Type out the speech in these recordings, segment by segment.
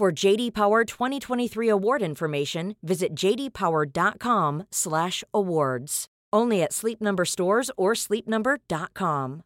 For JD Power 2023 award information, visit jdpower.com/awards. Only at Sleep Number stores or sleepnumber.com.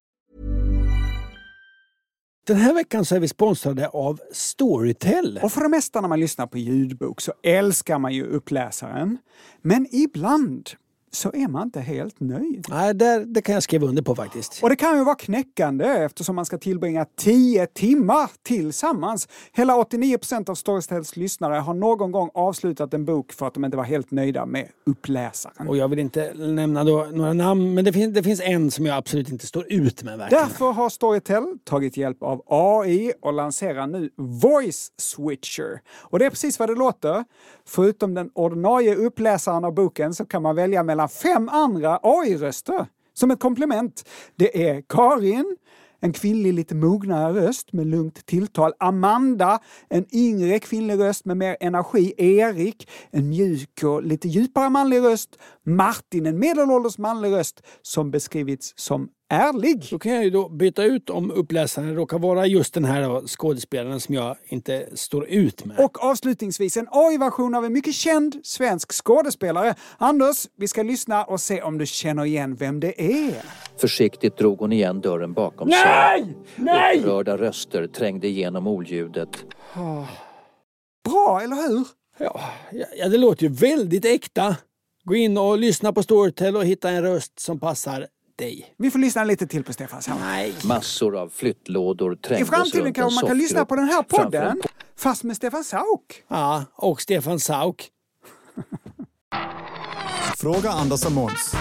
Den här veckan så är vi sponsrade av Storytel. Och för det mesta när man lyssnar på ljudbok så älskar man ju uppläsaren. Men ibland så är man inte helt nöjd. Nej, där, det kan jag skriva under på faktiskt. Och det kan ju vara knäckande eftersom man ska tillbringa 10 timmar tillsammans. Hela 89% av Storytels lyssnare har någon gång avslutat en bok för att de inte var helt nöjda med uppläsaren. Och jag vill inte nämna några namn, men det finns, det finns en som jag absolut inte står ut med. Verkligen. Därför har Storytel tagit hjälp av AI och lanserar nu Voice Switcher. Och det är precis vad det låter. Förutom den ordinarie uppläsaren av boken så kan man välja mellan fem andra AI-röster som ett komplement. Det är Karin, en kvinnlig lite mognare röst med lugnt tilltal. Amanda, en yngre kvinnlig röst med mer energi. Erik, en mjuk och lite djupare manlig röst. Martin, en medelålders manlig röst som beskrivits som ärlig. Då kan jag ju då byta ut om uppläsaren råkar vara just den här skådespelaren som jag inte står ut med. Och avslutningsvis en AI-version av en mycket känd svensk skådespelare. Anders, vi ska lyssna och se om du känner igen vem det är. Försiktigt drog hon igen dörren bakom Nej! sig. Nej! Upprörda röster trängde igenom oljudet. Bra, eller hur? Ja, ja, det låter ju väldigt äkta. Gå in och lyssna på Storytel och hitta en röst som passar dig. Vi får lyssna lite till på Stefan Sauk. Nej. Massor av flyttlådor I trängdes framtiden runt en kanske man kan lyssna på den här podden, en fast med Stefan Sauk. Ja, och Stefan Sauk. Fråga Anders och Måns.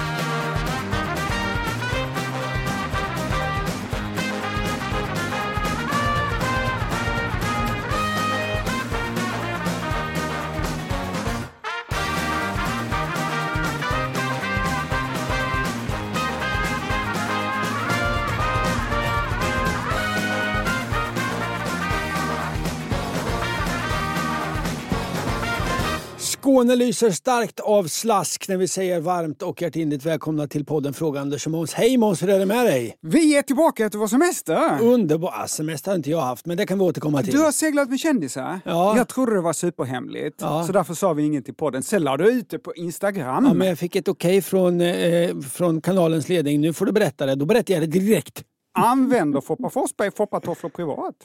Skåne lyser starkt av slask när vi säger varmt och hjärtinligt välkomna till podden Fråga Anders och Måns. Hej Måns, hur är det med dig? Vi är tillbaka efter vår semester. Underbar! Ah, Semester har inte jag haft, men det kan vi återkomma till. Du har seglat med kändisar. Ja. Jag trodde det var superhemligt, Ja. så därför sa vi inget till podden. Sen la du ut det på Instagram. Ja, men jag fick ett okej från, eh, från kanalens ledning. Nu får du berätta det. Då berättar jag det direkt. Använder Foppa Forsberg foppatofflor privat?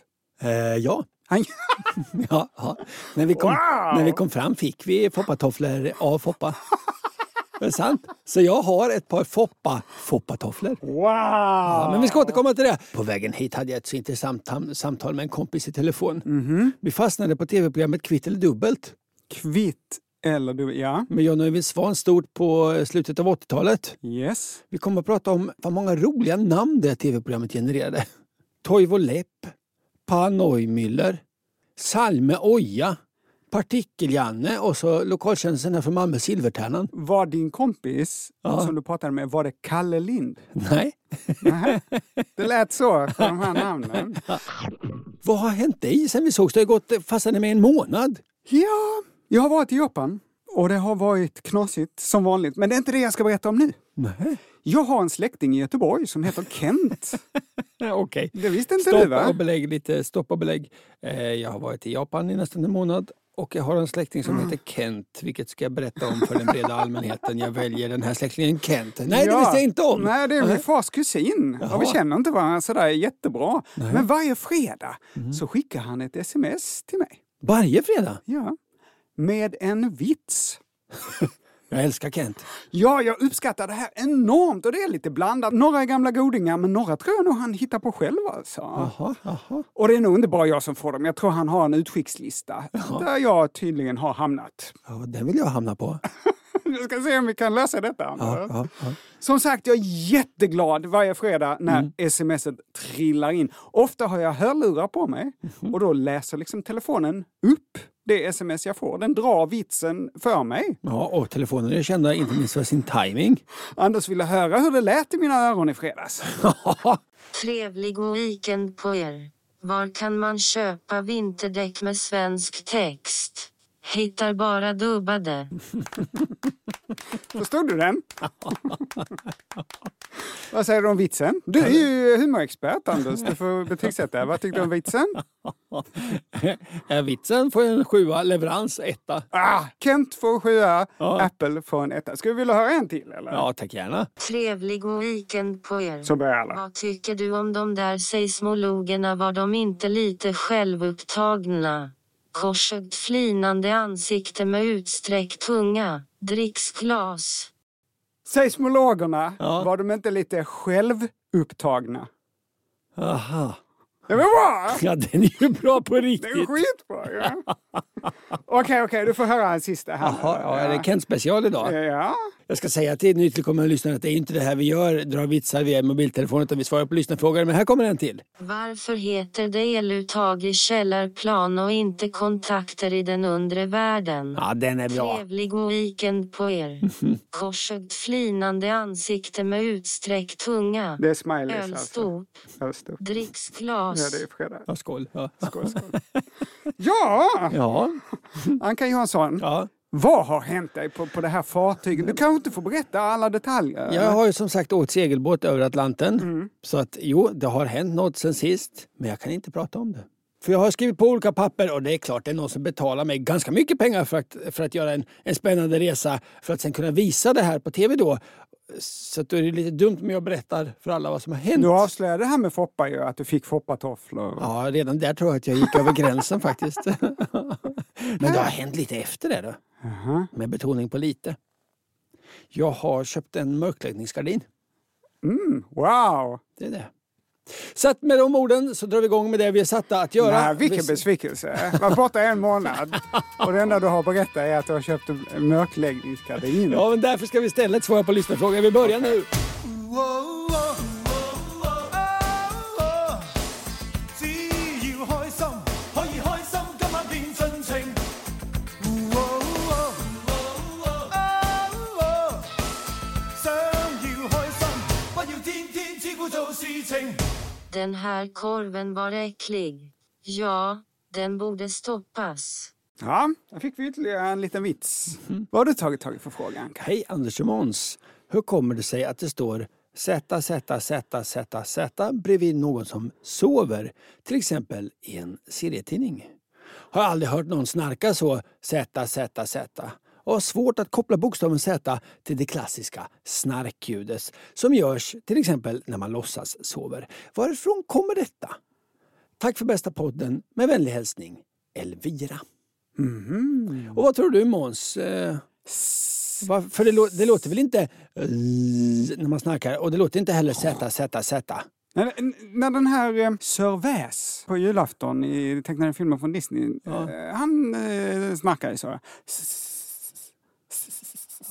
Eh, ja. Han... ja, ja. När, vi kom, Wow! när vi kom fram fick vi foppatofflor av Foppa. Det är sant. Så jag har ett par Foppa foppatofflor. Wow! Ja, men vi ska återkomma till det. På vägen hit hade jag ett så intressant samtal med en kompis i telefon. Mhm. Vi fastnade på tv-programmet Kvitt eller dubbelt Kvitt eller du, ja. med John Öjvind Svan stort på slutet av 80-talet. Yes. Vi kommer att prata om vad många roliga namn det tv-programmet genererade. Toivo Lepp, Pa Neumüller, Salme Oja, Partikel-Janne och så lokalkändisen här från Malmö, Silvertärnan. Var din kompis Ja. som du pratade med, var det Kalle Lind? Nej. Nej, det lät så på de här namnen. Vad har hänt dig sen vi sågs? Du har gått fastnade med en månad. Ja, jag har varit i Japan och det har varit knasigt som vanligt. Men det är inte det jag ska berätta om nu. Nej. Jag har en släkting i Göteborg som heter Kent. Okej. Det visste inte du Stopp va? och belägg, lite stopp och belägg. Eh, jag har varit i Japan i nästan en månad och jag har en släkting som heter Kent, vilket ska jag berätta om för den breda allmänheten. Jag väljer den här släktingen Kent. Nej, det Ja. visste jag inte om! Nej, det är min Nej. fars kusin. Jaha. Och vi känner inte varandra sådär jättebra. Men varje fredag så skickar han ett sms till mig. Varje fredag? Ja. Med en vits. Jag älskar Kent. Ja, jag uppskattar det här enormt och det är lite blandat. Några är gamla godingar, men några tror jag nog han hittar på själv alltså. Jaha, jaha. Och det är nog inte bara jag som får dem. Jag tror han har en utskickslista där jag tydligen har hamnat. Ja, den vill jag hamna på. Jag ska se om vi kan lösa detta. Ja, Anders. ja, ja. Som sagt, jag är jätteglad varje fredag när smset trillar in. Ofta har jag hörlurar på mig och då läser liksom telefonen upp det sms jag får. Den drar vitsen för mig. ja, och telefonen är kända inte minst för sin timing. Anders ville höra hur det lät i mina öron i fredags. Trevlig weekend på er. Var kan man köpa vinterdäck med svensk text? Hittar bara dubbade. Förstod du den? Vad säger du om vitsen? Du är ju humorexpert Anders, du får betygsätta. Vad tyckte du om vitsen? Vitsen får en sjua, leverans etta. Ah, Kent får sjua, Ja. Apple får en etta. Ska vi vilja höra en till eller? Ja, tack gärna. Trevlig weekend på er. Så börjar alla. Vad tycker du om de där seismologerna? Var de inte lite självupptagna? Korsögt flinande ansikte med utsträckt tunga. Dricksglas. Seismologerna, Ja. var de inte lite självupptagna? Aha. Det var bra! Ja, den är ju bra på Det är riktigt. skitbra ju. Okej, okej, du får höra en sista här. Jaha, ja, är det Kent special idag? Ja. Jag ska säga till nytillkomna lyssnare att det är inte det här vi gör, drar vitsar via mobiltelefon, utan vi svarar på lyssnarfrågor. Men här kommer en till. Varför heter det eluttag i källarplan och inte kontakter i den undre världen? Ja, den är bra. Trevlig weekend på er. Korsögt flinande ansikte med utsträckt tunga. Det är smileys alltså. Ölstop. Ölstop. Ja, Dricksglas. det är fredag. Ja, skål. Ja. Skål, skål. Ja, Ja, Anka Johansson. ja. Vad har hänt dig på, på det här fartyget? Du kanske inte får berätta alla detaljer? Jag har ju som sagt åkt segelbåt över Atlanten. Mm. Så att jo, det har hänt något sen sist. Men jag kan inte prata om det. För jag har skrivit på olika papper och det är klart det är någon som betalar mig ganska mycket pengar för att, för att göra en, en spännande resa. För att sen kunna visa det här på tv då. Så då är det lite dumt om jag berättar för alla vad som har hänt. Du avslöjade det här med Foppa ju, att du fick Foppatofflor. Ja, redan där tror jag att jag gick över gränsen faktiskt. Men det har hänt lite efter det då. Med betoning på lite. Jag har köpt en mörkläggningsgardin. Mm, wow! Det är det. Så att med de orden så drar vi igång med det vi är satta att göra. Nej, vilken Vi- besvikelse. Var borta en månad och det enda du har berättat är att du har köpt en mörkläggningsgardin. Ja, men därför ska vi istället svara på lyssnarfrågor. Vi börjar nu. Den här korven var äcklig. Ja, den borde stoppas. Ja, där fick vi ytterligare en liten vits. Vad har du tagit tag i för fråga, Anka? Hej Anders och Måns. Hur kommer det sig att det står Z, Z, Z, Z, Z bredvid någon som sover? Till exempel i en serietidning. Har aldrig hört någon snarka så Z, Z, Z. Och har svårt att koppla bokstaven Z till det klassiska snarkljudet som görs till exempel när man låtsas sover. Varifrån kommer detta? Tack för bästa podden. Med vänlig hälsning Elvira. Och vad tror du Måns? Eh, för det, lå- det låter väl inte eh, när man snackar och det låter inte heller Z, Z, Z. När, den här eh, Sir Väs på julafton i tecknade filmer från Disney, eh, han eh, snackar ju så.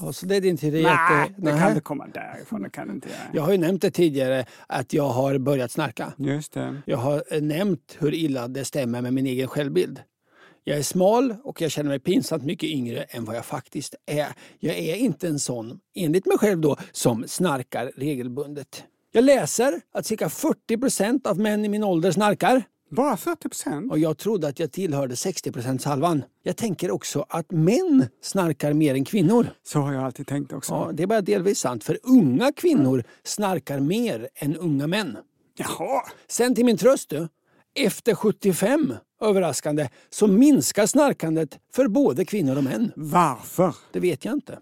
Ja, så det är din teori Nej, att... det nej. kan inte komma därifrån. Det kan det inte göra. Jag har ju nämnt det tidigare att jag har börjat snarka. Just det. Jag har eh, nämnt hur illa det stämmer med min egen självbild. Jag är smal och jag känner mig pinsamt mycket yngre än vad jag faktiskt är. Jag är inte en sån, enligt mig själv då, som snarkar regelbundet. Jag läser att cirka 40 procent av män i min ålder snarkar Bara 40 procent? och jag trodde att jag tillhörde 60% halvan. Jag tänker också att män snarkar mer än kvinnor. Så har jag alltid tänkt också. Ja, det är bara delvis sant, för unga kvinnor snarkar mer än unga män. Jaha. Sen till min tröst du, efter 75, överraskande, så minskar snarkandet för både kvinnor och män. Varför? Det vet jag inte.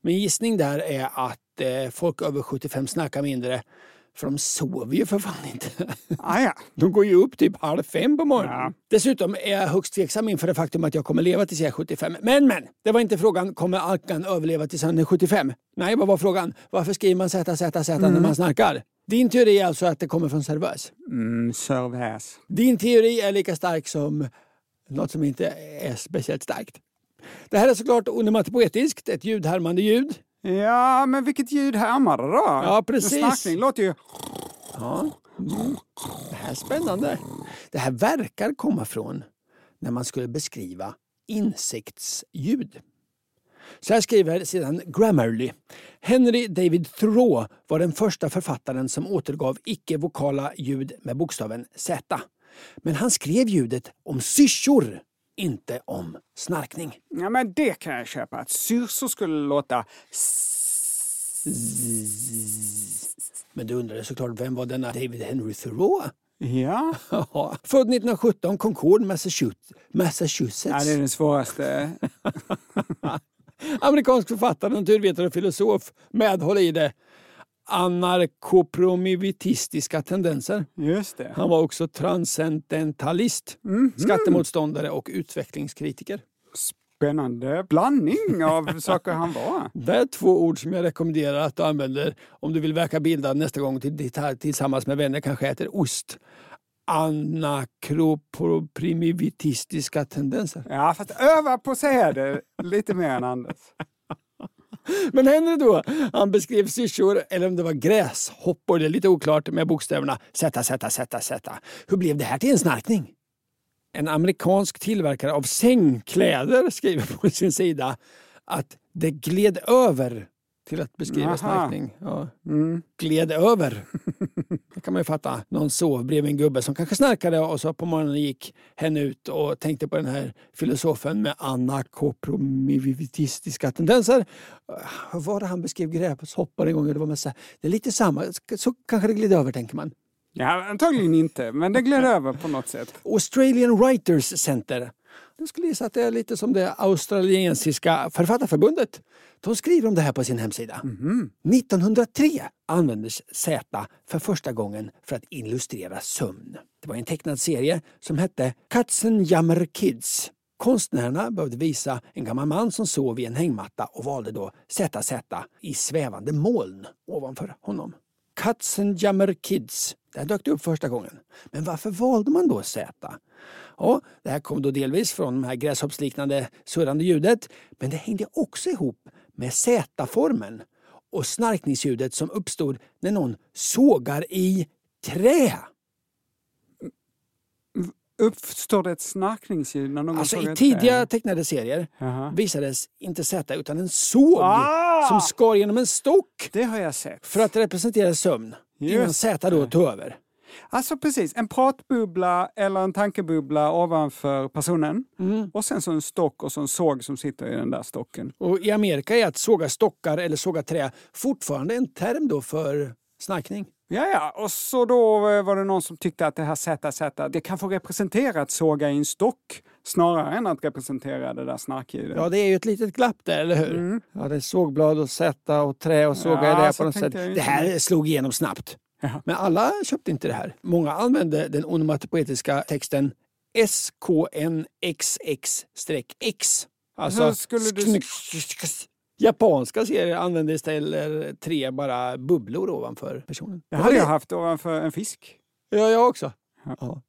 Min gissning där är att eh, folk över 75 snackar mindre. För de sover ju för fan inte. Ah, ja. De går ju upp typ halv fem på morgonen. Ja. Dessutom är jag högst tveksam inför det faktum att jag kommer leva tills jag är 75. Men men, det var inte frågan kommer Alkan överleva tills han är 75? Nej, vad var frågan? Varför skriver man Z, Z, Z när man snackar? Din teori är alltså att det kommer från Servös. Mm, Sir Väs. Din teori är lika stark som något som inte är speciellt starkt. Det här är såklart onomatopoetiskt, ett ljudhärmande ljud. Ja, men vilket ljud härmar det då? Ja, precis. En snackning låter ju... Ja. Det här är spännande. Det här verkar komma från när man skulle beskriva insektsljud. Så här skriver sedan Grammarly. Henry David Thoreau var den första författaren som återgav icke-vokala ljud med bokstaven Z. Men han skrev ljudet om syrsor, inte om snarkning. Ja, men det kan jag köpa. Att syrsor skulle låta... Men du undrade såklart, vem var denna David Henry Thoreau? Ja, Ja, Född 1917, Concord, Massachusetts. Massachusetts. ja det är den svåraste. Amerikansk författare, naturvetare och filosof med, håll i det, anarkopromivitistiska tendenser. Just det. Han var också transcendentalist, skattemotståndare och utvecklingskritiker. Spännande blandning av saker han var. Det är två ord som jag rekommenderar att du använder om du vill verka bildad nästa gång till, tillsammans med vänner kanske äter ost. Anakroprimitistiska tendenser. Ja, fast öva på att säga det lite mer än Anders. Men Henry då, han beskrev syrsor, eller om det var gräshoppor, det är lite oklart med bokstäverna sätta, sätta, sätta, sätta. Hur blev det här till en snarkning? En amerikansk tillverkare av sängkläder skriver på sin sida att det gled över till att beskriva Aha. snarkning. Ja. Mm. Gled över. Det kan man ju fatta. Någon sov bredvid en gubbe som kanske snarkade och så på morgonen gick hen ut och tänkte på den här filosofen med anakoprimitistiska tendenser. Hur var det han beskrev gräshoppare en gång? Det, var massa, det är lite samma. Så kanske det gled över tänker man. Ja, antagligen inte, men det gled över på något sätt. Australian Writers Center. Jag skulle gissa att det är lite som det australiensiska författarförbundet. De skriver om det här på sin hemsida. 1903 användes Z för första gången för att illustrera sömn. Det var en tecknad serie som hette Katzenjammer Kids. Konstnärerna behövde visa en gammal man som sov i en hängmatta och valde då ZZ i svävande moln ovanför honom. Katzenjammer Kids. Där dök det upp första gången. Men varför valde man då Z? Ja, det här kom då delvis från det här gräshoppsliknande surrande ljudet, men det hängde också ihop med Z-formen och snarkningsljudet som uppstod när någon sågar i trä. Uppstår det ett snarkningsljud någon Alltså i tidiga tecknade serier Jaha. visades inte Z utan en såg Ah! som skar genom en stock Det har jag sett. för att representera sömn. Innan Just Z då tog över. Alltså precis, en pratbubbla eller en tankebubbla ovanför personen. Mm. Och sen så en stock och så en såg som sitter i den där stocken. Och I Amerika är att såga stockar eller såga trä fortfarande en term då för snarkning. Ja, ja, och så då eh, var det någon som tyckte att det här ZZ, det kan få representera att såga i en stock snarare än att representera det där snarkljudet. Ja, det är ju ett litet glapp där, eller hur? Ja, det är sågblad och sätta och trä och såga Ja, i det på något sätt. Det här slog igenom snabbt. Ja. Men alla köpte inte det här. Många använde den onomatopoetiska texten SKNXX-X. Alltså, Hur skulle du- Japanska serier använder istället tre bara bubblor ovanför personen. Det hade jag haft ovanför en fisk. Ja, jag också. Ja.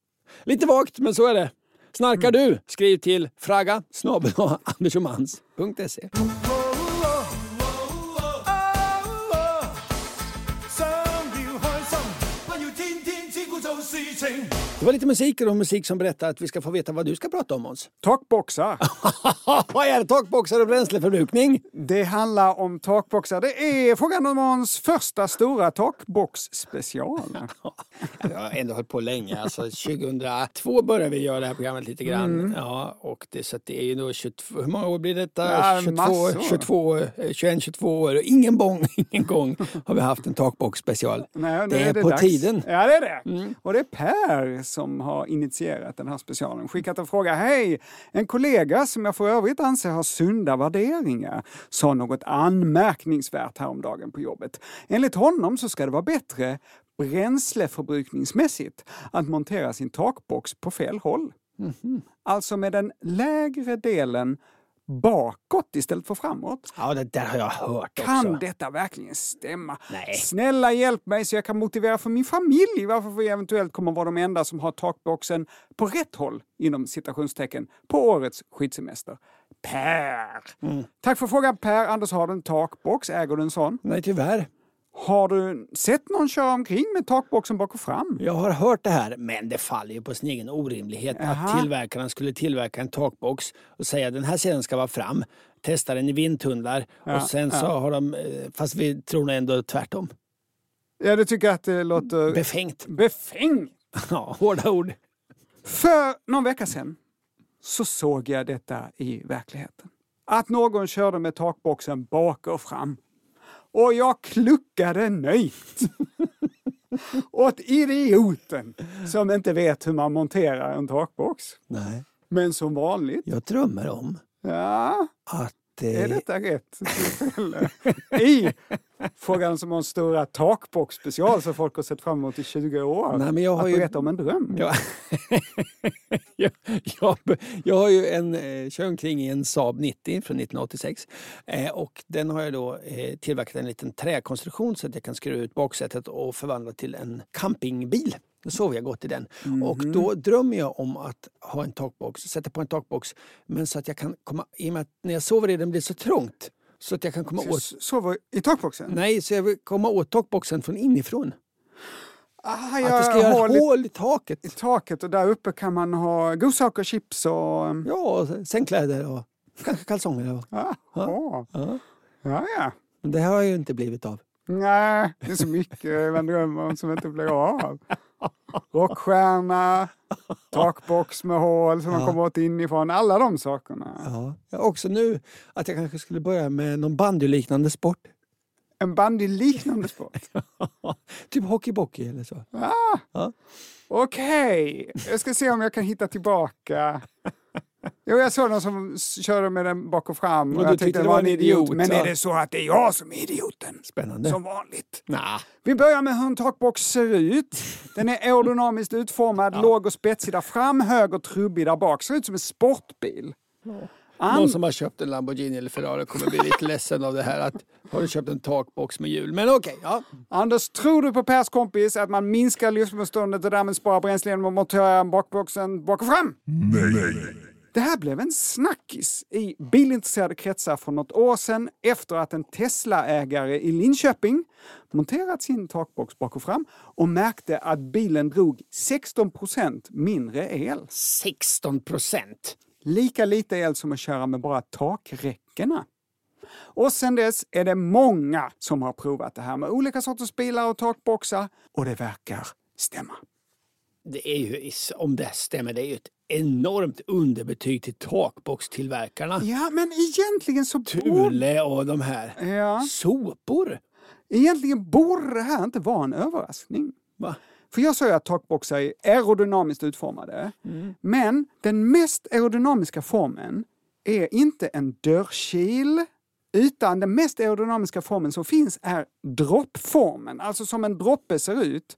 Lite vagt, men så är det. Snarkar Mm. du? Skriv till fraga snabel Det var lite musik och musik som berättar att vi ska få veta vad du ska prata om Måns. Takboxar. vad är det? Takboxar och bränsleförbrukning? Det handlar om takboxar. Det är frågan om Måns första stora takbox-special. Jag har ändå hållit på länge. Alltså 2002 började vi göra det här programmet lite grann. Ja, och det, så det är ju då 22, hur många år blir detta? Ja, 22, massor. 22, eh, 21, 22 år. Och ingen gång, ingen gång har vi haft en takbox special. Nej, det är, det på dags. tiden. Ja, det är det. Och det är Per som har initierat den här specialen. Skickat en fråga. Hej! En kollega som jag för övrigt anser har sunda värderingar sa något anmärkningsvärt häromdagen på jobbet. Enligt honom så ska det vara bättre bränsleförbrukningsmässigt att montera sin takbox på fel håll. Alltså med den lägre delen bakåt istället för framåt. Ja, det där har jag hört Kan också. detta verkligen stämma? Nej. Snälla hjälp mig så jag kan motivera för min familj varför vi eventuellt kommer vara de enda som har takboxen på rätt håll inom citationstecken på årets skidsemester. Per. Tack för frågan Per. Anders, har du en takbox? Äger du en sån? Nej, tyvärr. Har du sett någon köra omkring med takboxen bak och fram? Jag har hört det här, men det faller ju på sin egen orimlighet Jaha. att tillverkaren skulle tillverka en takbox och säga den här sidan ska vara fram, testa den i vindtunnlar Ja, och sen så ja. har de, eh, fast vi tror nog ändå tvärtom. Ja, du tycker att det låter Befängt. befängt. Ja, hårda ord. För någon vecka sedan så såg jag detta i verkligheten. Att någon körde med takboxen bak och fram. Och jag kluckade nöjt. Åt idioten som inte vet hur man monterar en takbox. Nej, Men som vanligt, jag drömmer om ja, att är eh, detta rätt? I Frågan som har en stora takbox special som folk har sett fram emot i 20 år. Nej, men jag har att ju- berätta om en dröm. Ja. jag, jag, jag har ju en, eh, kör omkring i en Saab 90 från 1986 eh, och den har jag då eh, tillverkat en liten träkonstruktion så att jag kan skruva ut baksätet och förvandla till en campingbil. Då sover jag gott i den. Och då drömmer jag om att ha en takbox, sätta på en takbox, men så att jag kan komma, i och med att när jag sover i den blir det så trångt, så att jag kan komma Så jag åt, s- sover i takboxen? nej, så jag vill komma åt takboxen från inifrån. Ah, Att det ska göra hål i, hål i taket. i taket och där uppe kan man ha godsaker, chips och... um, Ja, och sängkläder och kanske kalsonger. Och. Ah, ja. Ja. ja. Men det har ju inte blivit av. Nej, det är så mycket man drömmer om som inte blir av. Rockstjärna, takbox med hål som man kommer åt inifrån. Alla de sakerna. Ja. Ja, också nu att jag kanske skulle börja med någon bandyliknande sport. En bandyliknande sport. typ hockeybockey eller så. Ah, Ja. Okej, jag ska se om jag kan hitta tillbaka. Jo, jag såg någon som körde med den bak och fram. Och jag du tyckte det var en idiot, Men så- är det så att det är jag som är idioten? Spännande. Som vanligt. Nah. Vi börjar med hur en takbox ser ut. Den är aerodynamiskt utformad, låg och spetsig där fram, hög och trubbig där bak. Ser ut som en sportbil. An- Någon som har köpt en Lamborghini eller Ferrari kommer bli lite ledsen av det här. Att, har du köpt en takbox med hjul? Men okej, ja. Anders, tror du på Pers kompis att man minskar luftmotståndet och därmed sparar bränsle genom att montera bakboxen bak och fram? Det här blev en snackis i bilintresserade kretsar för något år sedan efter att en Tesla-ägare i Linköping monterat sin takbox bak och fram och märkte att bilen drog 16% mindre el. 16 procent. Lika lite el som att köra med bara takräckena. Och sen dess är det många som har provat det här med olika sorters bilar och takboxar och det verkar stämma. Det är ju, om det stämmer, det är ju ett enormt underbetyg till takboxtillverkarna. Ja, men egentligen så Thule och de här. ja, Sopor. egentligen borde det här inte vara en överraskning. Va? För jag sa ju att takboxar är aerodynamiskt utformade. Men den mest aerodynamiska formen är inte en dörrkil, utan den mest aerodynamiska formen som finns är droppformen. Alltså som en droppe ser ut,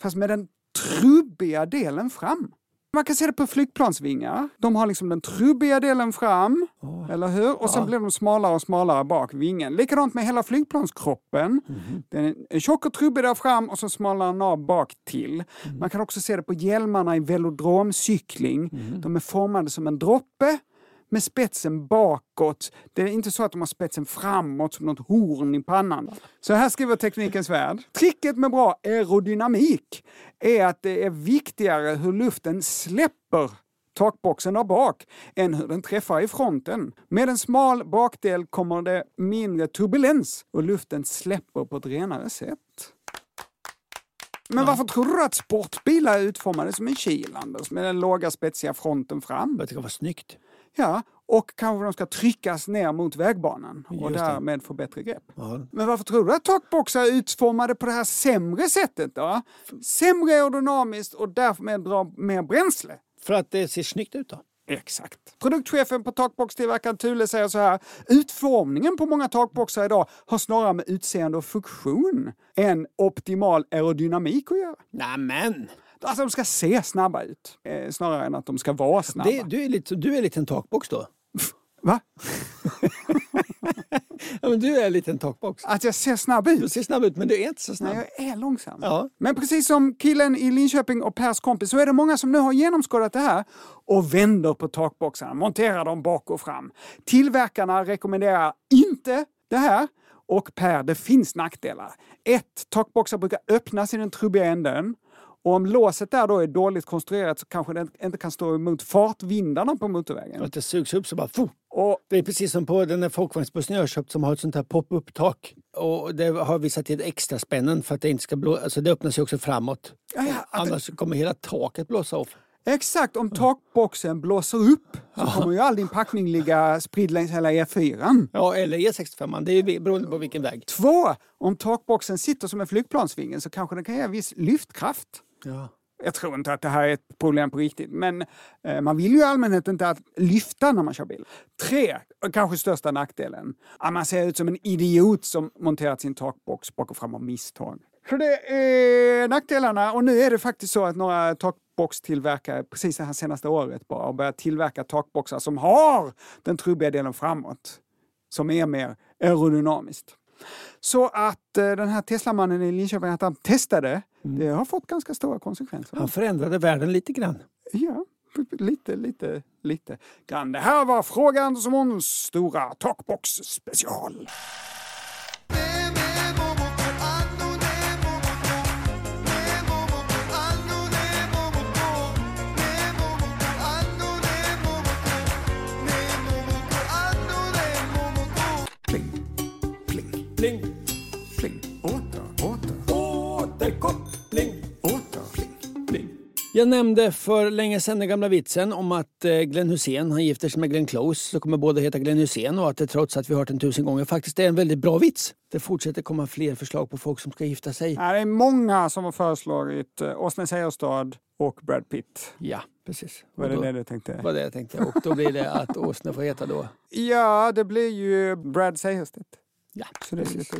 fast med den trubbiga delen fram. Man kan se det på flygplansvingar. De har liksom den trubbiga delen fram, eller hur? Och sen blir de smalare och smalare bak vingen. Likadant med hela flygplanskroppen. Den är tjock och trubbig där fram och så smalnar den av bak till. Man kan också se det på hjälmarna i velodromcykling. De är formade som en droppe med spetsen bakåt. Det är inte så att de har spetsen framåt som något horn i pannan. Så här skriver Teknikens Värld. Tricket med bra aerodynamik är att det är viktigare hur luften släpper takboxen där bak än hur den träffar i fronten. Med en smal bakdel kommer det mindre turbulens och luften släpper på ett renare sätt. Men varför tror du att sportbilar är utformade som en kil, Anders? Med den låga spetsiga fronten fram? Jag tycker det var snyggt. Ja, och kanske de ska tryckas ner mot vägbanan och därmed få bättre grepp. Ja. Men varför tror du att takboxar är utformade på det här sämre sättet då? Sämre aerodynamiskt och därmed drar mer bränsle. För att det ser snyggt ut då. Exakt. Produktchefen på takboxtillverkaren Thule säger så här. Utformningen på många takboxar idag har snarare med utseende och funktion än optimal aerodynamik att göra. Nämen! Alltså de ska se snabba ut, eh, snarare än att de ska vara snabba. Det, du, är lite, du är lite en takbox då? Va? Ja, men du är en liten talkbox. Att jag ser snabb Du ut? ser snabb ut, men du är inte så snabb. Nej, jag är långsam. Ja. Men precis som killen i Linköping och Pers kompis så är det många som nu har genomskådat det här och vänder på takboxarna, monterar dem bak och fram. Tillverkarna rekommenderar inte det här. Och Per, det finns nackdelar. Ett, takboxar brukar öppnas i den trubbiga änden. Och om låset där då är dåligt konstruerat så kanske den inte kan stå emot fartvindarna på motorvägen. Att det sugs upp så bara... Och Det är precis som på den där folkvagnsbussen jag har köpt som har ett sånt här pop-up-tak. Och det har vi satt i ett extra spännen för att det inte ska blå... Alltså det öppnas ju också framåt. Ja, ja, Annars kommer hela taket blåsa av. Exakt, om takboxen blåser upp så kommer ju all din packning ligga spridd längs hela E4. Ja, eller E65. Det är beroende på vilken väg. Två, om takboxen sitter som en flygplansvinge så kanske den kan ge viss lyftkraft. Ja. Jag tror inte att det här är ett problem på riktigt, men eh, man vill ju i allmänhet inte att lyfta när man kör bil. Tre, och kanske största nackdelen, att man ser ut som en idiot som monterat sin takbox bak och fram av misstag. Så det är nackdelarna och nu är det faktiskt så att några takboxtillverkare precis det här senaste året bara har börjat tillverka takboxar som har den trubbiga delen framåt, som är mer aerodynamiskt. Så att eh, den här Teslamannen i Linköping, att han testade, det har fått ganska stora konsekvenser. Han förändrade världen lite grann. Ja, lite, lite, lite grann. Det här var frågan som hon stora talkbox special. Jag nämnde för länge sedan den gamla vitsen om att eh, Glenn Hussein han gifter sig med Glenn Close så kommer båda heta Glenn Hussein och att det trots att vi hört den tusen gånger faktiskt är en väldigt bra vits. Det fortsätter komma fler förslag på folk som ska gifta sig. Ja, det är många som har föreslagit eh, Åsne Seierstad och Brad Pitt. Ja, precis. Var det det du tänkte? var det jag tänkte. Och då blir det att Åsne får heta då. Ja, det blir ju Brad Seierstedt. Ja, Så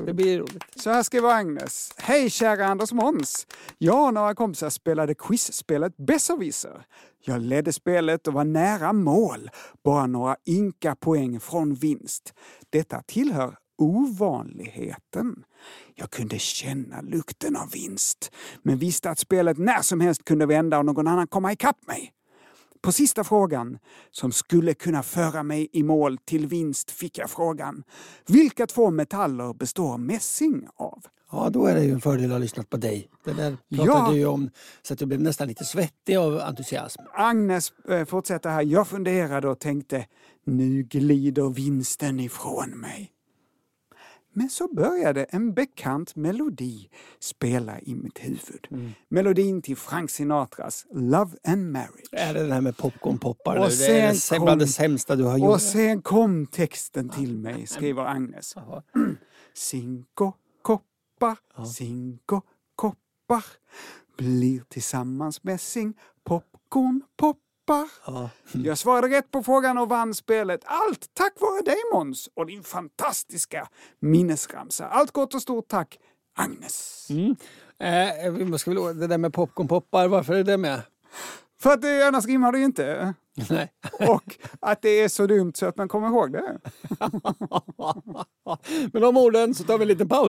det blir roligt. Så här skriver Agnes. Hej kära Anders Måns! Jag och några kompisar spelade quizspelet Besserwisser. Jag ledde spelet och var nära mål. Bara några ynka poäng från vinst. Detta tillhör ovanligheten. Jag kunde känna lukten av vinst, men visste att spelet när som helst kunde vända och någon annan komma ikapp mig. På sista frågan, som skulle kunna föra mig i mål till vinst, fick jag frågan. Vilka två metaller består mässing av? Ja, då är det ju en fördel att ha lyssnat på dig. Det där Ja. pratade du ju om så att jag blev nästan lite svettig av entusiasm. Agnes eh, fortsätter här. Jag funderade och tänkte, nu glider vinsten ifrån mig. Men så började en bekant melodi spela i mitt huvud. Melodin till Frank Sinatras Love and Marriage. Är det det här med popcornpoppar Och nu? Det är sen säm- bland det kom- sämsta du har gjort. Och sen kom texten till mig, skriver Agnes. Cinco koppar, cinco koppar blir tillsammans mässing, popcorn poppar. Ja. Jag svarade rätt på frågan och vann spelet. Allt tack vare dig Måns och din fantastiska minnesramsa. Allt gott och stort tack, Agnes. Mm. Eh, vi måste väl, det där med popcornpoppar, varför är det med? För att det, annars rimmar det ju inte. Nej. Och att det är så dumt så att man kommer ihåg det. Med de orden så tar vi en liten paus.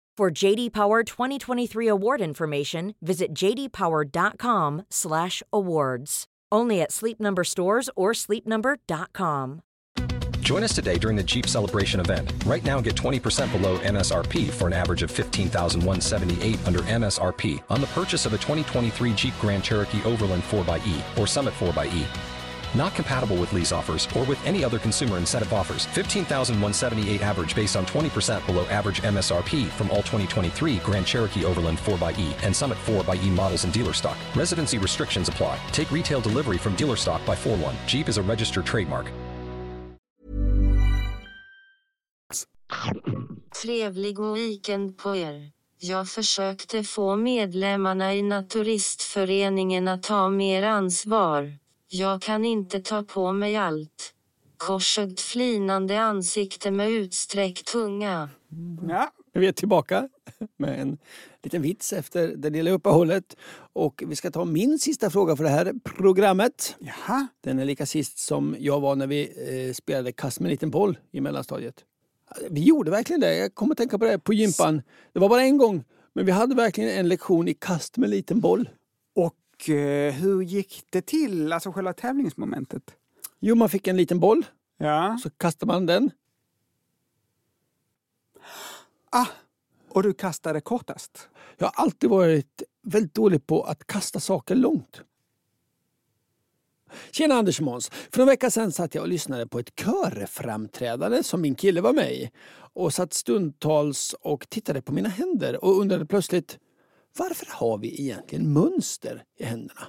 For JD Power 2023 award information, visit jdpower.com/awards. Only at Sleep Number stores or sleepnumber.com. Join us today during the Jeep Celebration event. Right now, get 20% below MSRP for an average of 15178 under MSRP on the purchase of a 2023 Jeep Grand Cherokee Overland 4xE or Summit 4xE. Not compatible with lease offers or with any other consumer incentive offers. 15178 average based on 20% below average MSRP from all 2023 Grand Cherokee Overland 4xE and Summit 4xE models in dealer stock. Residency restrictions apply. Take retail delivery from dealer stock by 4 1. Jeep is a registered trademark. Trevlig weekend på er. Jag försökte få medlemmarna i Naturistföreningen att ta mer ansvar. Jag kan inte ta på mig allt. Korsögt flinande ansikte med utsträckt tunga. Ja, Vi är tillbaka med en liten vits efter det lilla uppehållet. Och vi ska ta min sista fråga för det här programmet. jaha. Den är lika sist som jag var när vi eh, spelade kast med en liten boll i mellanstadiet. Vi gjorde verkligen det. Jag kommer att tänka på det på gympan. Det var bara en gång, men vi hade verkligen en lektion i kast med en liten boll. Eh, hur gick det till, alltså själva tävlingsmomentet? Jo, man fick en liten boll, Ja. så kastade man den. Ah, och du kastade kortast? Jag har alltid varit väldigt dålig på att kasta saker långt. Tjena Anders och Måns! För en vecka sedan satt jag och lyssnade på ett körframträdande som min kille var med i. Och satt stundtals och tittade på mina händer och undrade plötsligt varför har vi egentligen mönster i händerna?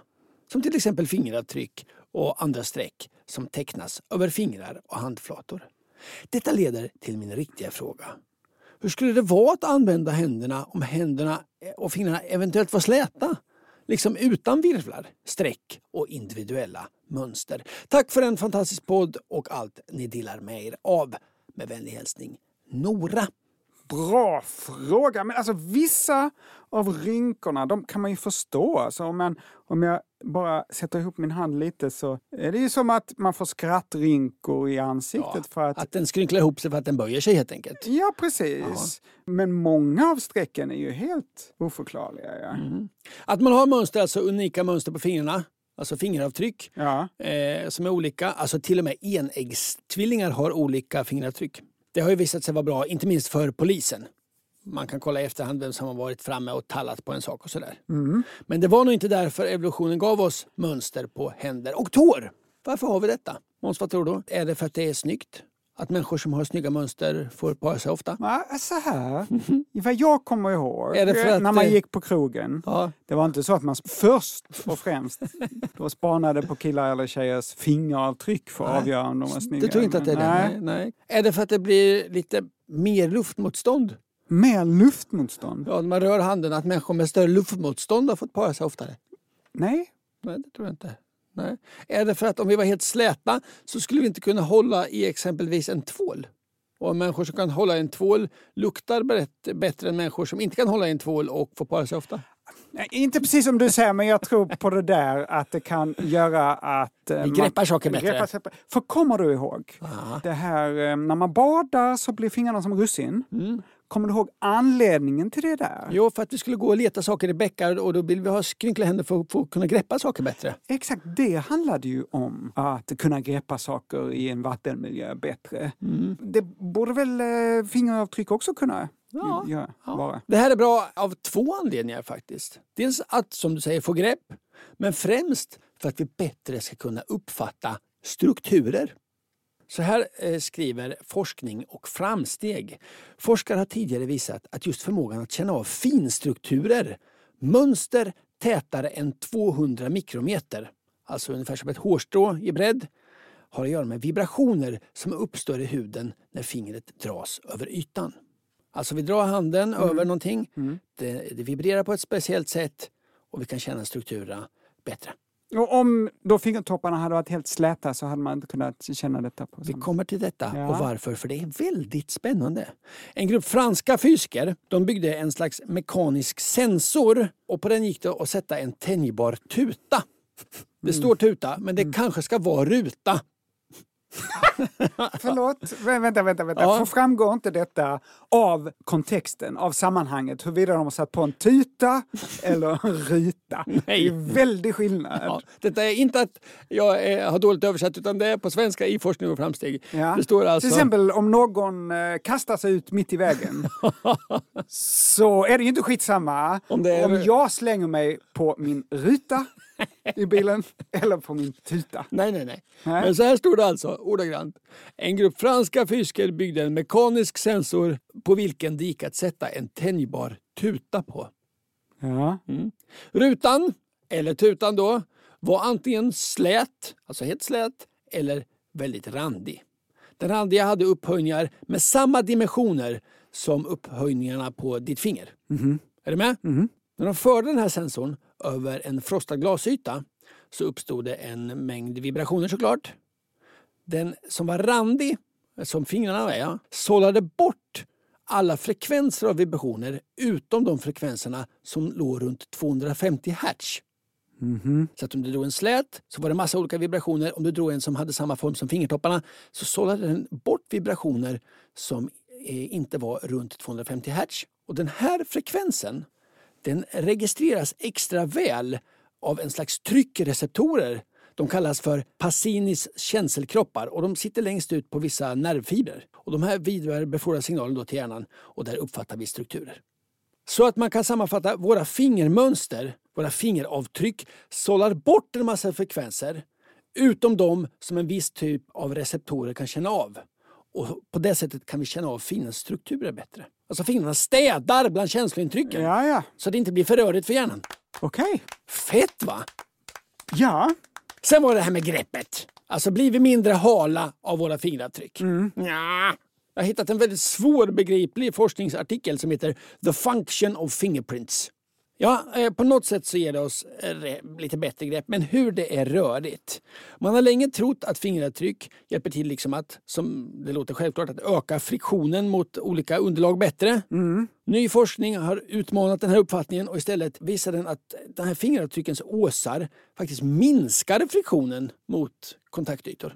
Som till exempel fingeravtryck och andra streck som tecknas över fingrar och handflator. Detta leder till min riktiga fråga. Hur skulle det vara att använda händerna om händerna eh, och fingrarna eventuellt var släta? Liksom utan virvlar, streck och individuella mönster. Tack för en fantastisk podd och allt ni delar med er av. Med vänlig hälsning Nora. Bra fråga! Men alltså vissa av rynkorna, de kan man ju förstå. Alltså, om, man, om jag bara sätter ihop min hand lite så är det ju som att man får skrattrynkor i ansiktet för att... Att den skrynklar ihop sig för att den böjer sig helt enkelt. Ja, precis. Men många av strecken är ju helt oförklarliga. Ja. Att man har mönster, alltså unika mönster på fingrarna, alltså fingeravtryck, Ja. eh, som är olika. Alltså till och med enäggstvillingar har olika fingeravtryck. Det har ju visat sig vara bra, inte minst för polisen. Man kan kolla i efterhand vem som har varit framme och tallat på en sak och sådär. Men det var nog inte därför evolutionen gav oss mönster på händer och tår. Varför har vi detta? Måns, vad tror du? Är det för att det är snyggt? Att människor som har snygga mönster får para sig ofta? Så här. Vad jag kommer ihåg, det att när man det- gick på krogen, Ja. det var inte så att man först och främst då spanade på killar eller tjejers fingeravtryck för att avgöra om de var snygga. Du tror inte att det är Men det? Nej. nej. Är det för att det blir lite mer luftmotstånd? Mer luftmotstånd? Ja, när man rör handen, att människor med större luftmotstånd har fått para sig oftare? Nej. Nej, det tror jag inte. Nej. Är det för att om vi var helt släta så skulle vi inte kunna hålla i exempelvis en tvål? Och människor som kan hålla i en tvål luktar bättre, än människor som inte kan hålla i en tvål och får para sig ofta. Nej, Inte precis som du säger, men jag tror på det där att det kan göra att... eh, Vi man- greppar saker bättre. greppar För kommer du ihåg? Det här eh, när man badar så blir fingrarna som russin. Kommer du ihåg anledningen till det där? Jo, för att vi skulle gå och leta saker i bäckar och då vill vi ha skrynkliga händer för att få kunna greppa saker bättre. Exakt, det handlade ju om att kunna greppa saker i en vattenmiljö bättre. Det borde väl eh, fingeravtryck också kunna Ja, göra, vara? Det här är bra av två anledningar faktiskt. Dels att, som du säger, få grepp. Men främst för att vi bättre ska kunna uppfatta strukturer. Så här eh, skriver Forskning och framsteg. Forskare har tidigare visat att just förmågan att känna av finstrukturer, mönster tätare än 200 mikrometer, alltså ungefär som ett hårstrå i bredd, har att göra med vibrationer som uppstår i huden när fingret dras över ytan. Alltså vi drar handen över någonting, det, det vibrerar på ett speciellt sätt och vi kan känna strukturerna bättre. Och om då fingertopparna hade varit helt släta så hade man inte kunnat känna detta. På Vi kommer till detta Ja. och varför, för det är väldigt spännande. En grupp franska fysiker de byggde en slags mekanisk sensor och på den gick det att sätta en tänjbar tuta. Det står tuta, men det kanske ska vara ruta. Förlåt, Vä- vänta, vänta, vänta. Ja. För framgår inte detta av kontexten, av sammanhanget, huruvida de har satt på en tuta eller en ruta? Det är väldig skillnad. Ja, detta är inte att jag eh, har dåligt översatt utan det är på svenska i forskning och framsteg. Ja. Det står alltså... Till exempel om någon eh, kastar sig ut mitt i vägen så är det ju inte skitsamma Om är- om jag slänger mig på min ruta i bilen eller på min tuta. Nej, nej, nej, Nej. Men så här står det alltså, ordagrant. En grupp franska fysiker byggde en mekanisk sensor på vilken det gick att sätta en tänjbar tuta på. Ja. Rutan, eller tutan då, var antingen slät, alltså helt slät, eller väldigt randig. Den randiga hade upphöjningar med samma dimensioner som upphöjningarna på ditt finger. Är du med? När de förde den här sensorn över en frostad glasyta så uppstod det en mängd vibrationer såklart. Den som var randig, som fingrarna är, ja, sållade bort alla frekvenser av vibrationer utom de frekvenserna som låg runt 250 hertz. Så att om du drog en slät så var det massa olika vibrationer. Om du drog en som hade samma form som fingertopparna så sållade den bort vibrationer som eh, inte var runt 250 hertz. Och den här frekvensen den registreras extra väl av en slags tryckreceptorer. De kallas för Passinis känselkroppar och de sitter längst ut på vissa nervfibrer. Och de här vidarebefordrar signalen då till hjärnan och där uppfattar vi strukturer. Så att man kan sammanfatta våra fingermönster, våra fingeravtryck, sållar bort en massa frekvenser utom de som en viss typ av receptorer kan känna av. Och på det sättet kan vi känna av fingrarnas strukturer bättre. Alltså fingrarna städar bland känslointrycken Ja, ja. så det inte blir för rörigt för hjärnan. Okej. Fett va? Ja. Sen var det här med greppet. Alltså blir vi mindre hala av våra fingeravtryck? Ja. Jag har hittat en väldigt svårbegriplig forskningsartikel som heter The Function of Fingerprints. Ja, eh, på något sätt så ger det oss eh, lite bättre grepp, men hur det är rörigt. Man har länge trott att fingeravtryck hjälper till liksom att, som det låter självklart, att öka friktionen mot olika underlag bättre. Ny forskning har utmanat den här uppfattningen och istället visar den att den här fingeravtryckens åsar faktiskt minskar friktionen mot kontaktytor.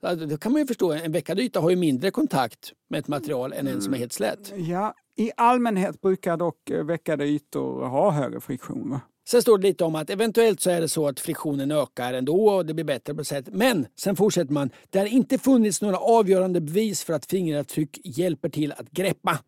Ja, Då kan man ju förstå, en veckad yta har ju mindre kontakt med ett material än en som är helt slät. ja. I allmänhet brukar dock eh, veckade ytor ha högre friktion. Va? Sen står det lite om att eventuellt så är det så att friktionen ökar ändå och det blir bättre på sätt. Men sen fortsätter man. Det har inte funnits några avgörande bevis för att fingeravtryck hjälper till att greppa.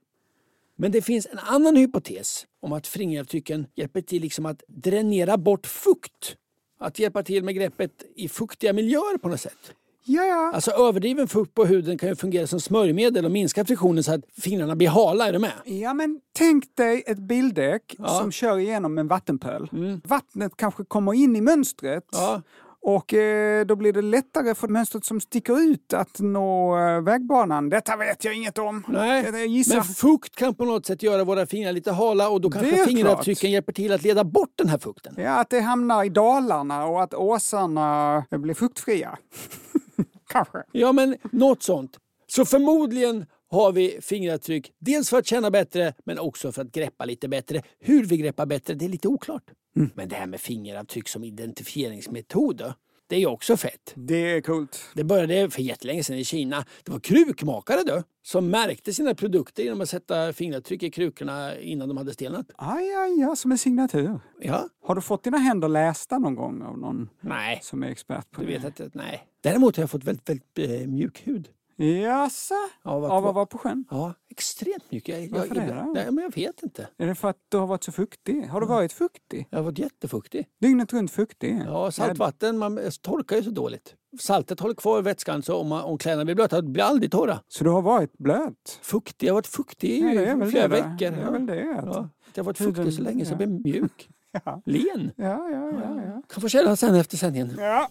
Men det finns en annan hypotes om att fingeravtrycken hjälper till liksom att dränera bort fukt. Att hjälpa till med greppet i fuktiga miljöer på något sätt. Ja, ja. Alltså överdriven fukt på huden kan ju fungera som smörjmedel och minska friktionen så att fingrarna blir hala. Är du med? Ja, men tänk dig ett bildäck Ja. som kör igenom en vattenpöl. Vattnet kanske kommer in i mönstret Ja. och eh, då blir det lättare för mönstret som sticker ut att nå eh, vägbanan. Detta vet jag inget om. Nej, Jag gissar. men fukt kan på något sätt göra våra fingrar lite hala och då kanske fingeravtrycken klart. hjälper till att leda bort den här fukten. Ja, att det hamnar i dalarna och att åsarna blir fuktfria. kanske. Ja, men något sånt. Så förmodligen har vi fingeravtryck, dels för att känna bättre men också för att greppa lite bättre. Hur vi greppar bättre, det är lite oklart. Mm. Men det här med fingeravtryck som identifieringsmetod, då, det är ju också fett. Det är coolt. Det började för jättelänge sedan i Kina. Det var krukmakare då, som märkte sina produkter genom att sätta fingeravtryck i krukorna innan de hade stelnat. Aj, aj, aj, som en signatur. Ja, Har du fått dina händer lästa någon gång av någon nej. som är expert på Du det? vet att, nej. Däremot har jag fått väldigt, väldigt eh, mjuk hud. Jaså? Av att Av att vara på sjön? Ja, extremt mjuk. Jag, jag, Varför det ibland- då? nej, men jag vet inte. Är det för att du har varit så fuktig? Har du varit fuktig? Jag har varit jättefuktig. Dygnet runt fuktig? Ja, saltvatten, man torkar ju så dåligt. Saltet håller kvar vätskan så om, man, om kläderna blir blöta, blir aldrig torra. Så du har varit blöt? Fuktig, jag har varit fuktig i Ja, det flera det. veckor. Det är väl det. Ja, jag har varit fuktig så länge så jag blir mjuk. Ja. Len. Ja, ja, ja. ja. Kan få känna sen efter sändningen. ja.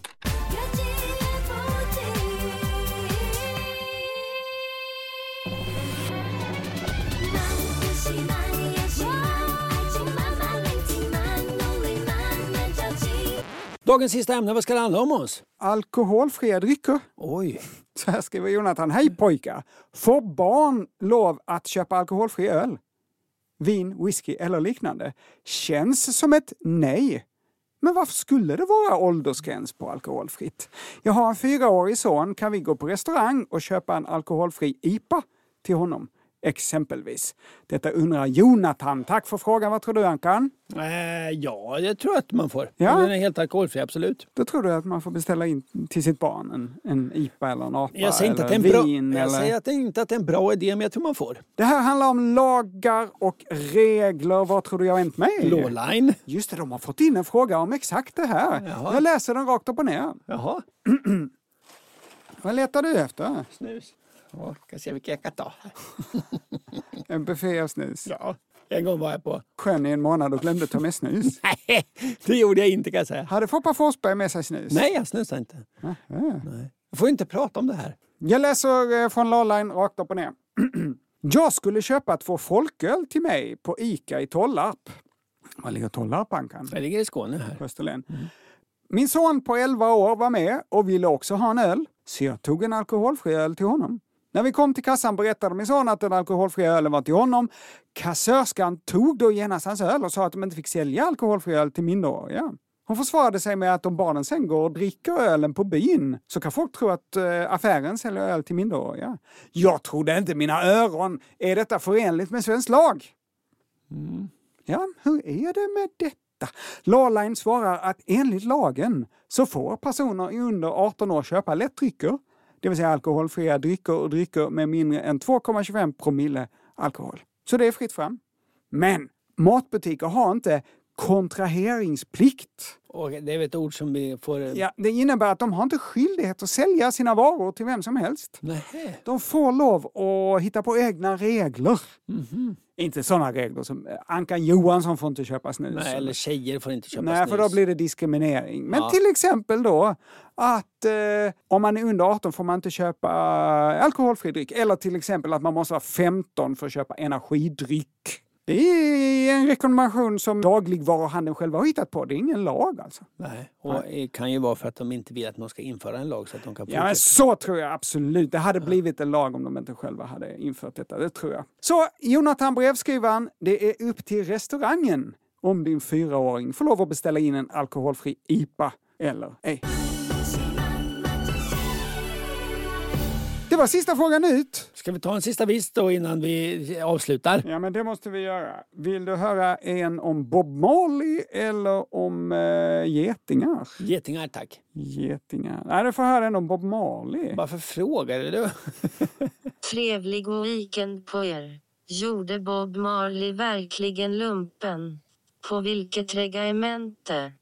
Dagens sista ämne, vad ska det handla om oss? Alkoholfria drycker. Oj. Så här skriver Jonathan. Hej pojkar! Får barn lov att köpa alkoholfri öl? Vin, whisky eller liknande? Känns som ett nej. Men varför skulle det vara åldersgräns på alkoholfritt? Jag har en fyraårig son. Kan vi gå på restaurang och köpa en alkoholfri IPA till honom? Exempelvis. Detta undrar Jonathan. Tack för frågan. Vad tror du Ankan? Eh, ja, jag tror att man får. Ja. Den är helt alkoholfri, absolut. Då tror du att man får beställa in till sitt barn en, en IPA eller en APA Jag säger, inte eller att det är en bra, vin? jag eller... säger att det inte att det är en bra idé, men jag tror man får. Det här handlar om lagar och regler. Vad tror du jag har vänt mig? Lawline. Just det, de har fått in en fråga om exakt det här. Jaha. Jag läser den rakt upp och ner. Jaha. Vad letar du efter? Snus. Ja, ska se vilka jag kan ta. En buffé av snus. Ja. En gång var jag på... Sjön i en månad och glömde ta med snus. Nej, det gjorde jag inte kan jag säga. Hade Foppa Forsberg med sig snus? Nej, jag snusar inte. Nähä. Nej. Jag får inte prata om det här. Jag läser eh, från Lawline rakt upp och ner. Jag skulle köpa två folköl till mig på ICA i Tollarp. Var ligger Tollarp, Ankan? Jag ligger i Skåne här. Österlen. Min son på 11 år var med och ville också ha en öl, så jag tog en alkoholfri öl till honom. När vi kom till kassan berättade min son att den alkoholfria ölen var till honom. Kassörskan tog då genast hans öl och sa att de inte fick sälja alkoholfri öl till minderåriga. Hon försvarade sig med att om barnen sen går och dricker ölen på byn så kan folk tro att eh, affären säljer öl till minderåriga. Jag trodde inte mina öron. Är detta förenligt med svensk lag? Ja, hur är det med detta? Lawline svarar att enligt lagen så får personer under 18 år köpa lättdrycker, det vill säga alkoholfria drycker och drycker med mindre än 2,25 promille alkohol. Så det är fritt fram. Men matbutiker har inte kontraheringsplikt. Och det är ett ord som vi får... Ja, det innebär att de har inte skyldighet att sälja sina varor till vem som helst. Nähä. De får lov att hitta på egna regler. Inte sådana regler som eh, Ankan Johansson får inte köpa snus. Nej, eller tjejer får inte köpa Nej, snus. för då blir det diskriminering. Men Ja. till exempel då att eh, om man är under 18 får man inte köpa eh, alkoholfri dryck. Eller till exempel att man måste vara 15 för att köpa energidryck. Det är en rekommendation som dagligvaruhandeln själva har hittat på. Det är ingen lag alltså. Nej, och det kan ju vara för att de inte vill att man ska införa en lag så att de kan Ja, fortsätta. så tror jag absolut. Det hade blivit en lag om de inte själva hade infört detta. Det tror jag. Så Jonathan brevskrivaren, det är upp till restaurangen om din fyraåring får lov att beställa in en alkoholfri IPA eller ej. Det var sista frågan ut. Ska vi ta en sista vis då innan vi avslutar? Ja, men det måste vi göra. Vill du höra en om Bob Marley eller om eh, getingar? Getingar tack. Getingar. Nej, du får höra en om Bob Marley. Varför frågar du? Trevlig weekend på er. Gjorde Bob Marley verkligen lumpen? På vilket regemente?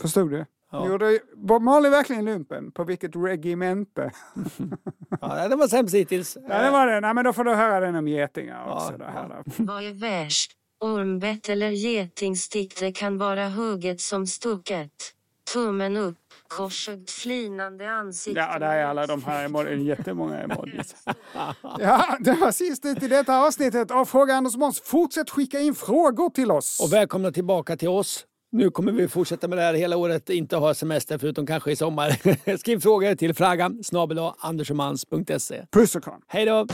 Förstod du? Ja. Gjorde Bob Marley verkligen lumpen? På vilket regemente? Ja, det var sämst hittills. Ja, det var det. Nej, men då får du höra den om getingar också. Ja, det här. Vad är värst? Ormbett eller getingstick? Det kan vara hugget som stucket. Tummen upp, korsögt flinande ansikte. Ja, där är alla de här emojis. Jättemånga emojis. Ja, det var sist ut i detta avsnittet av Fråga Anders Måns. Fortsätt skicka in frågor till oss. Och välkomna tillbaka till oss. Nu kommer vi fortsätta med det här hela året, inte ha semester förutom kanske i sommar. Skriv frågor till fragan andersomans.se. Puss och kram. Hej då!